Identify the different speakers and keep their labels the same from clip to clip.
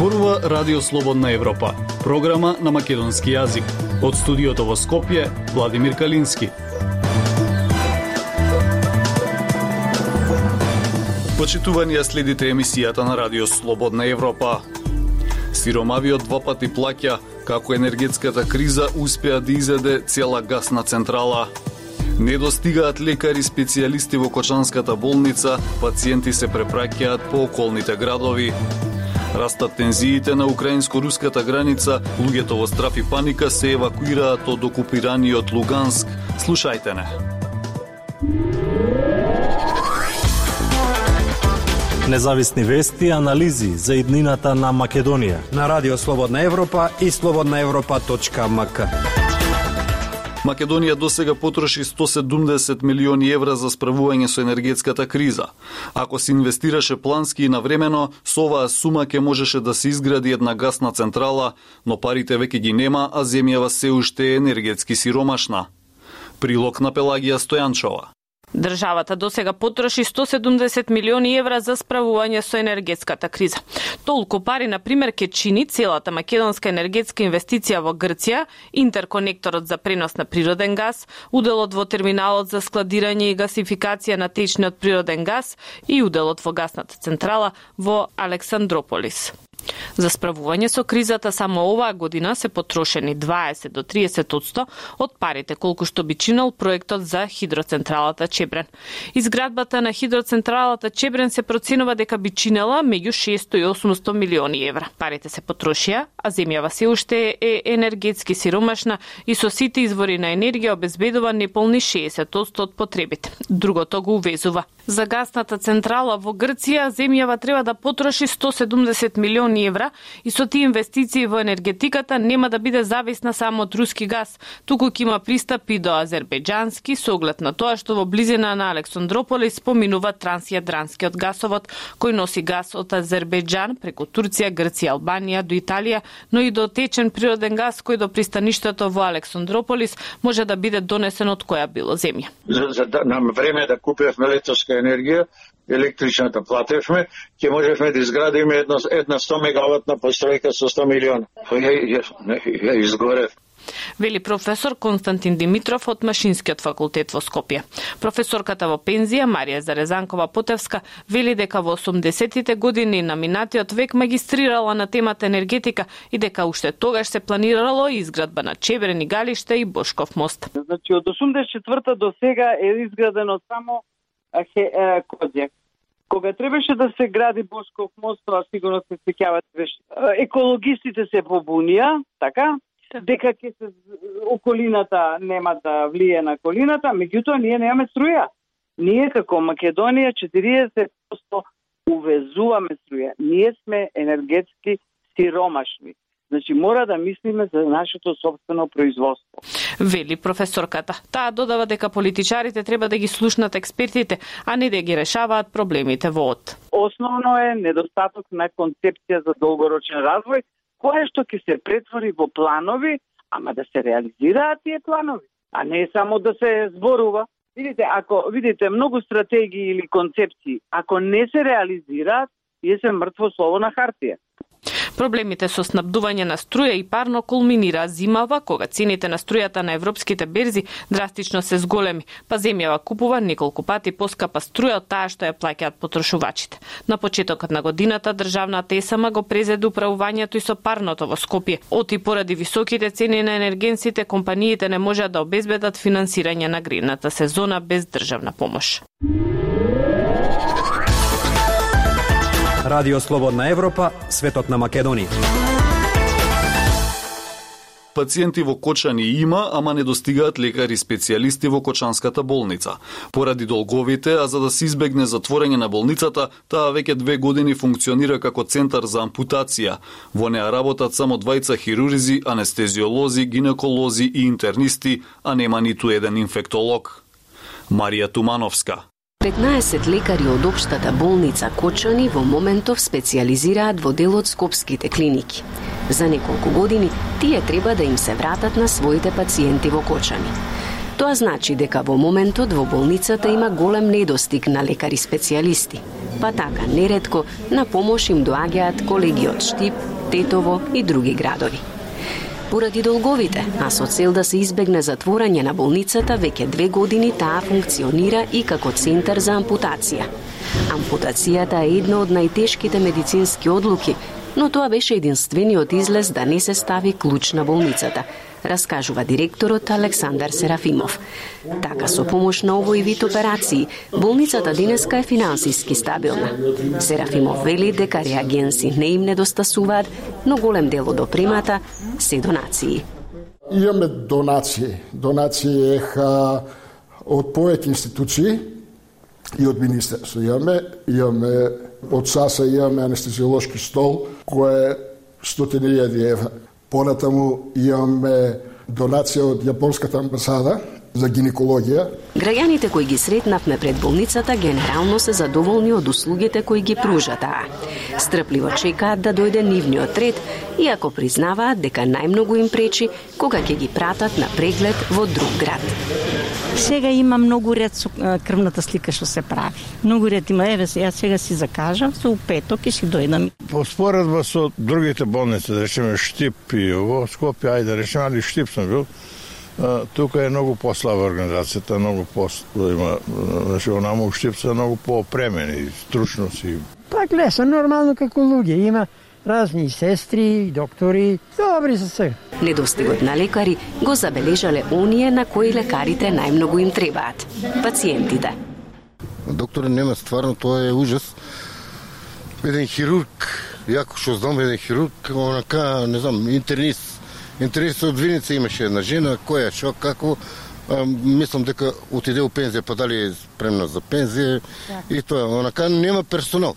Speaker 1: Зборува Радио Слободна Европа, програма на македонски јазик. Од студиото во Скопје, Владимир Калински. Почитувања следите емисијата на Радио Слободна Европа. Сиромавиот два пати плаќа како енергетската криза успеа да изеде цела гасна централа. Не достигаат лекари специјалисти во Кочанската болница, пациенти се препраќаат по околните градови. Растат тензиите на украинско-руската граница, луѓето во страф и паника се евакуираат од окупираниот Луганск. Слушајте не.
Speaker 2: Независни вести и анализи за иднината на Македонија
Speaker 3: на Радио Слободна Европа и слободнаевропа.мк.
Speaker 1: Македонија досега потроши 170 милиони евра за справување со енергетската криза. Ако се инвестираше плански и навремено, со оваа сума ќе можеше да се изгради една гасна централа, но парите веќе ги нема, а земјава се уште е енергетски сиромашна. Прилог на Пелагија Стојанчова.
Speaker 4: Државата до сега потроши 170 милиони евра за справување со енергетската криза. Толку пари, на пример, ке чини целата македонска енергетска инвестиција во Грција, интерконекторот за пренос на природен газ, уделот во терминалот за складирање и гасификација на течниот природен газ и уделот во гасната централа во Александрополис. За справување со кризата само оваа година се потрошени 20 до 30 од парите колку што би чинал проектот за хидроцентралата Чебрен. Изградбата на хидроцентралата Чебрен се проценува дека би чинела меѓу 600 и 800 милиони евра. Парите се потрошија, а земјава се уште е енергетски сиромашна и со сите извори на енергија обезбедува неполни 60% од потребите. Другото го увезува. За гасната централа во Грција земјава треба да потроши 170 милиони евра и со тие инвестиции во енергетиката нема да биде зависна само од руски газ, туку ќе има пристап и до азербејџански со оглед на тоа што во близина на Александрополис поминува трансјадранскиот гасовод кој носи газ од Азербејџан преку Турција, Грција, Албанија до Италија, но и до течен природен газ кој до пристаништето во Александрополис може да биде донесен од која било земја.
Speaker 5: За, за да, нам време да купевме летоска енергија, електричната платевме, ќе можевме да изградиме една, една 100 мегаватна постројка со 100 милиона. Ја, ја, ја, изгорев
Speaker 4: вели професор Константин Димитров од Машинскиот факултет во Скопје. Професорката во пензија Марија Зарезанкова Потевска вели дека во 80-тите години на минатиот век магистрирала на темата енергетика и дека уште тогаш се планирало изградба на Чебрени галиште и Бошков мост.
Speaker 6: Значи од 84-та до сега е изградено само Козјак. Кога требаше да се гради Бошков мост, тоа сигурно се сеќавате, екологистите се побунија, така? дека ќе се околината нема да влие на колината, меѓутоа ние немаме струја. Ние како Македонија 40% увезуваме струја. Ние сме енергетски сиромашни. Значи мора да мислиме за нашето собствено производство.
Speaker 4: Вели професорката. Таа додава дека политичарите треба да ги слушнат експертите, а не да ги решаваат проблемите во од.
Speaker 6: Основно е недостаток на концепција за долгорочен развој, кое што ќе се претвори во планови, ама да се реализираат тие планови, а не само да се зборува. Видите, ако видите многу стратегии или концепции, ако не се реализираат, тие се мртво слово на хартија.
Speaker 4: Проблемите со снабдување на струја и парно кулминира зимава, кога цените на струјата на европските берзи драстично се зголеми, па земјава купува неколку пати поскапа струја од таа што ја плаќаат потрошувачите. На почетокот на годината државната ЕСМ го презеде управувањето и со парното во Скопје. Оти поради високите цени на енергенците, компаниите не можат да обезбедат финансирање на гривната сезона без државна помош.
Speaker 3: Радио Слободна Европа, светот на Македонија.
Speaker 1: Пациенти во Кочани има, ама не достигаат лекари специјалисти во Кочанската болница. Поради долговите, а за да се избегне затворење на болницата, таа веќе две години функционира како центар за ампутација. Во неа работат само двајца хирурзи, анестезиолози, гинеколози и интернисти, а нема ниту еден инфектолог. Марија Тумановска
Speaker 7: 15 лекари од општата болница Кочани во моментов специализираат во дел од скопските клиники. За неколку години тие треба да им се вратат на своите пациенти во Кочани. Тоа значи дека во моментот во болницата има голем недостиг на лекари специјалисти. Па така, нередко на помош им доаѓаат колеги од Штип, Тетово и други градови. Поради долговите, а со цел да се избегне затворање на болницата, веќе две години таа функционира и како центар за ампутација. Ампутацијата е една од најтешките медицински одлуки, но тоа беше единствениот излез да не се стави клуч на болницата, раскажува директорот Александар Серафимов. Така со помош на овој вид операции, болницата денеска е финансиски стабилна. Серафимов вели дека реагенси не им недостасуваат, но голем дел од опремата се донации.
Speaker 8: Имаме донации. Донации еха од повеќе институции и од министерство. Имаме, имаме од САСА имаме анестезиолошки стол кој е стотини евра. Понатаму имаме донација од Јапонската амбасада за гинекологија.
Speaker 7: Граѓаните кои ги сретнавме пред болницата генерално се задоволни од услугите кои ги пружа таа. Стрпливо чекаат да дојде нивниот ред, иако признаваат дека најмногу им пречи кога ќе ги пратат на преглед во друг град.
Speaker 9: Сега има многу ред со крвната слика што се прави. Многу ред има, еве јас сега си закажав за петок и си дојдам.
Speaker 10: По споредба со другите болници, да речеме Штип и во Скопје, ајде да речеме, али Штип сум бил, тука е многу послаба организацијата, многу по има, значи онаму у Штип се многу поопремени, стручност и
Speaker 9: Па гледа, се нормално како луѓе, има разни сестри, доктори, добри се се.
Speaker 7: Недостигот на лекари го забележале оние на кои лекарите најмногу им требаат пациентите.
Speaker 11: Доктор нема стварно тоа е ужас. Еден хирург, јако што знам еден хирург, онака, не знам, интернист. Интернист од Виница имаше една жена, која, што, како, а, мислам дека отиде у пензија, па дали е спремна за пензија и тоа, онака нема персонал.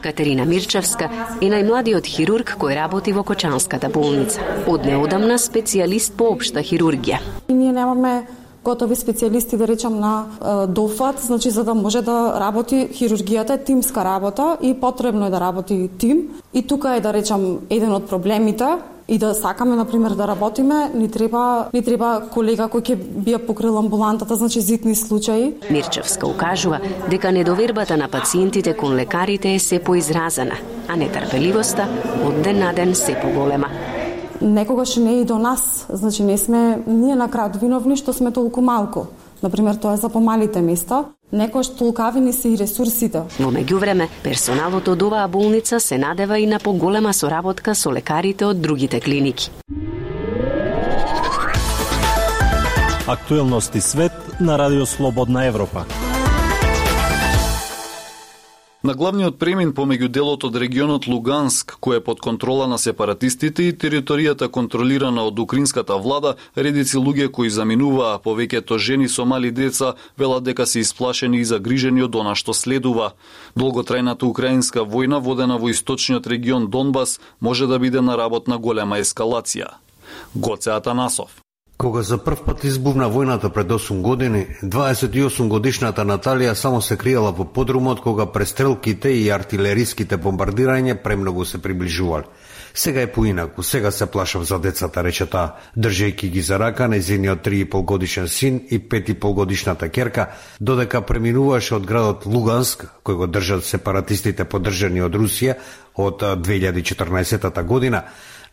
Speaker 7: Катерина Мирчевска е најмладиот хирург кој работи во Кочанската болница. Од неодамна специјалист по општа хирургија.
Speaker 12: И ние немаме готови специјалисти да речам на е, дофат, значи за да може да работи хирургијата е тимска работа и потребно е да работи тим. И тука е да речам еден од проблемите и да сакаме на пример да работиме, ни треба ни треба колега кој ќе би ја покрил амбулантата, значи зитни случаи.
Speaker 7: Мирчевска укажува дека недовербата на пациентите кон лекарите е се поизразена, а нетрпеливоста од ден на ден се поголема.
Speaker 12: Некогаш не е и до нас, значи не сме ние на крајот виновни што сме толку малку. Например, тоа е за помалите места. Некојаш толкавини се и ресурсите.
Speaker 7: Во меѓувреме, персоналот од оваа болница се надева и на поголема соработка со лекарите од другите клиники.
Speaker 2: Актуелности свет на Радио Слободна Европа.
Speaker 1: На главниот премин помеѓу делот од регионот Луганск, кој е под контрола на сепаратистите и територијата контролирана од украинската влада, редици луѓе кои заминуваа, повеќето жени со мали деца, велат дека се исплашени и загрижени од она што следува. Долготрајната украинска војна водена во источниот регион Донбас може да биде на работ на голема ескалација. Гоце Атанасов
Speaker 13: Кога за прв пат избувна војната пред 8 години, 28 годишната Наталија само се криела во подрумот кога престрелките и артилериските бомбардирања премногу се приближувале. Сега е поинаку, сега се плашав за децата, рече таа, држејќи ги за рака незиниот 3,5 годишен син и 5,5 годишната керка, додека преминуваше од градот Луганск, кој го држат сепаратистите поддржани од Русија од 2014 година,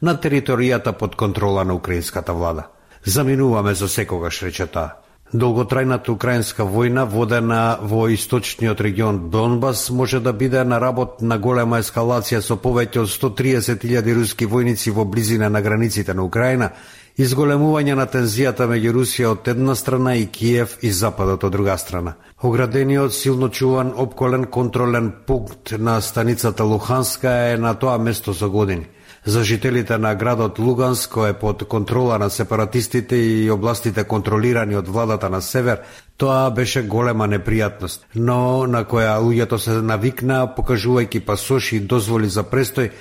Speaker 13: на територијата под контрола на украинската влада. Заминуваме за секогаш, рече та. Долготрајната украинска војна водена во источниот регион Донбас може да биде на работ на голема ескалација со повеќе од 130.000 руски војници во близина на границите на Украина, изголемување на тензијата меѓу Русија од една страна и Киев и Западот од друга страна. Оградениот силно чуван обколен контролен пункт на станицата Луханска е на тоа место за години – за жителите на градот Луганск, кој е под контрола на сепаратистите и областите контролирани од владата на север, тоа беше голема непријатност, но на која луѓето се навикна, покажувајќи пасоши и дозволи за престој,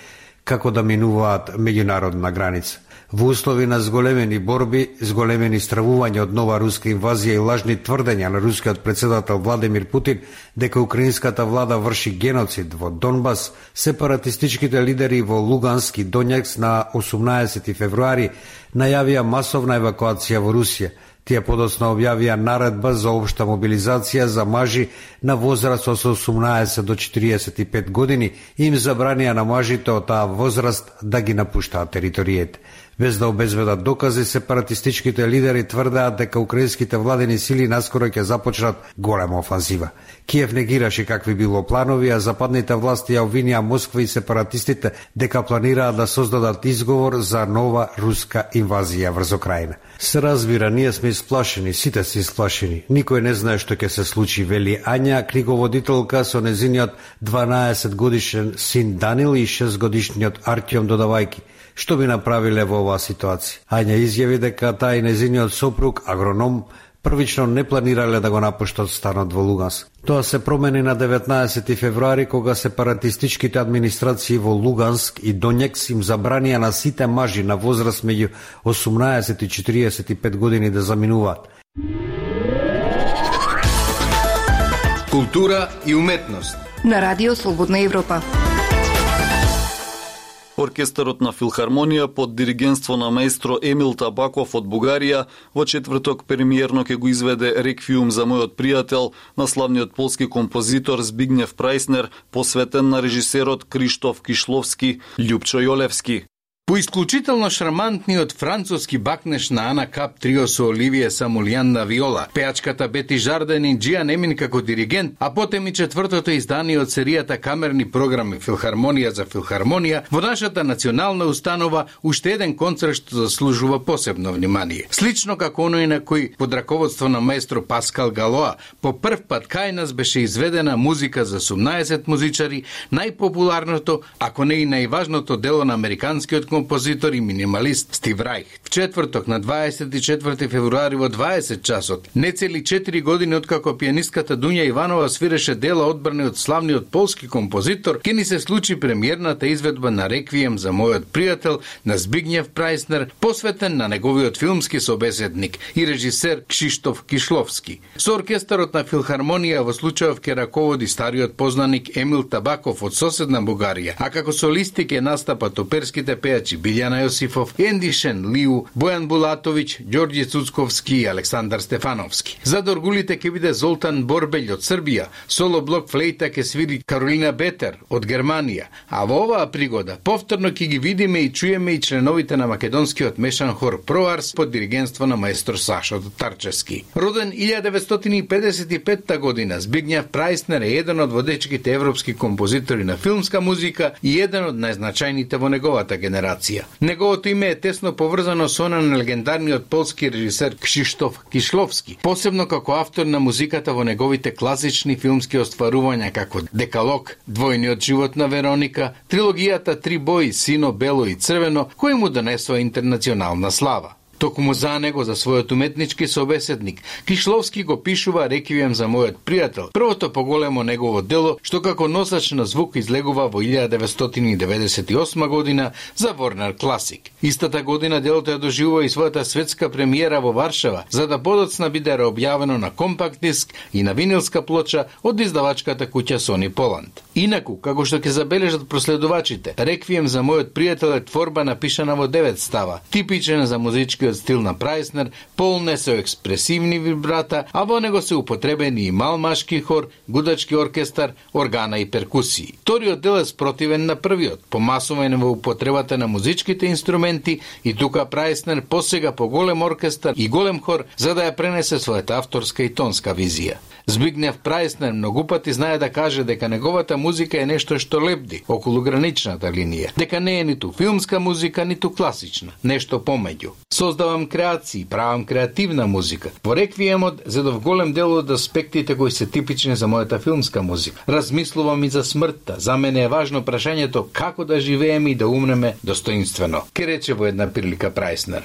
Speaker 13: како да минуваат меѓународна граница. Во услови на зголемени борби, зголемени стравување од нова руска инвазија и лажни тврдења на рускиот председател Владимир Путин дека украинската влада врши геноцид во Донбас, сепаратистичките лидери во Лугански и Донјакс на 18 февруари најавија масовна евакуација во Русија – Тие подоцна објавија наредба за обшта мобилизација за мажи на возраст од 18 до 45 години и им забранија на мажите од таа возраст да ги напуштаат територијата. Без да обезведат докази, сепаратистичките лидери тврдеат дека украинските владени сили наскоро ќе започнат голема офанзива. Киев негираше какви било планови, а западните власти ја обвинија Москва и сепаратистите дека планираат да создадат изговор за нова руска инвазија врз Украина. Се разбира, ние сме исплашени, сите се исплашени. Никој не знае што ќе се случи, вели Ања, книговодителка со незиниот 12 годишен син Данил и 6 годишниот Артјом додавајки. Што би направиле во оваа ситуација? Ања изјави дека таа и незиниот сопруг, агроном, првично не планирале да го напуштат станот во Луганск. Тоа се промени на 19 февруари кога сепаратистичките администрации во Луганск и Донјекс им забранија на сите мажи на возраст меѓу 18 и 45 години да заминуваат.
Speaker 14: Култура и уметност
Speaker 15: на Радио Слободна Европа.
Speaker 1: Оркестарот на Филхармонија под диригентство на маестро Емил Табаков од Бугарија во четврток премиерно ќе го изведе реквиум за мојот пријател на славниот полски композитор Збигнев Прајснер, посветен на режисерот Криштоф Кишловски, Љупчо Јолевски.
Speaker 14: По исклучително шармантниот француски бакнеш на Ана Кап трио со Оливија Самулјан на виола, пеачката Бети Жарден и Джиан Немин како диригент, а потем и четвртото издание од серијата камерни програми Филхармонија за Филхармонија, во нашата национална установа уште еден концерт што заслужува посебно внимание. Слично како оној на кој под раководство на маестро Паскал Галоа, по прв пат кај нас беше изведена музика за 18 музичари, најпопуларното, ако не и најважното дело на американскиот композитор и минималист Стив Райх. В четврток на 24 февруари во 20 часот, нецели 4 години откако пианистката Дуња Иванова свиреше дела одбрани од славниот полски композитор, ке ни се случи премиерната изведба на реквием за мојот пријател на Збигнев Прајснер, посветен на неговиот филмски собеседник и режисер Кшиштоф Кишловски. Со оркестарот на Филхармонија во случајов ке раководи стариот познаник Емил Табаков од соседна Бугарија, а како солисти ке настапат оперските пејачи пејачи Билјана Јосифов, Ендишен Лиу, Бојан Булатовиќ, Ѓорѓи Цуцковски и Александар Стефановски. За доргулите ќе биде Золтан Борбелј од Србија, соло блок флейта ќе свири Каролина Бетер од Германија, а во оваа пригода повторно ќе ги видиме и чуеме и членовите на македонскиот мешан хор Проарс под диригентство на маестор Сашо Тарчевски. Роден 1955 година, Збигњав Прајснер е еден од водечките европски композитори на филмска музика и еден од најзначајните во неговата генерација генерација. Неговото име е тесно поврзано со она на легендарниот полски режисер Кшиштоф Кишловски, посебно како автор на музиката во неговите класични филмски остварувања како Декалог, Двојниот живот на Вероника, трилогијата Три бои, Сино, Бело и Црвено, кои му донесоа интернационална слава. Токму за него, за својот уметнички собеседник, Кишловски го пишува реквием за мојот пријател, првото поголемо негово дело, што како носач на звук излегува во 1998 година за Warner Classic. Истата година делото ја доживува и својата светска премиера во Варшава, за да подоцна биде објавено на компакт диск и на винилска плоча од издавачката куќа Sony Poland. Инаку, како што ќе забележат проследувачите, реквием за мојот пријател е творба напишана во 9 става, типичен за музички класичкиот стил на Прајснер, полне со експресивни вибрата, а во него се употребени и мал машки хор, гудачки оркестар, органа и перкусии. Вториот дел е спротивен на првиот, помасовен во употребата на музичките инструменти и тука Прајснер посега по голем оркестар и голем хор за да ја пренесе својата авторска и тонска визија. Збигнев Прајснер многу пати знае да каже дека неговата музика е нешто што лепди околу граничната линија, дека не е ниту филмска музика, ниту класична, нешто помеѓу. Создавам креации, правам креативна музика. Во реквиемот зедов да голем дел од аспектите кои се типични за мојата филмска музика. Размислувам и за смртта. За мене е важно прашањето како да живееме и да умреме достоинствено. Ке рече во една прилика Прајснер.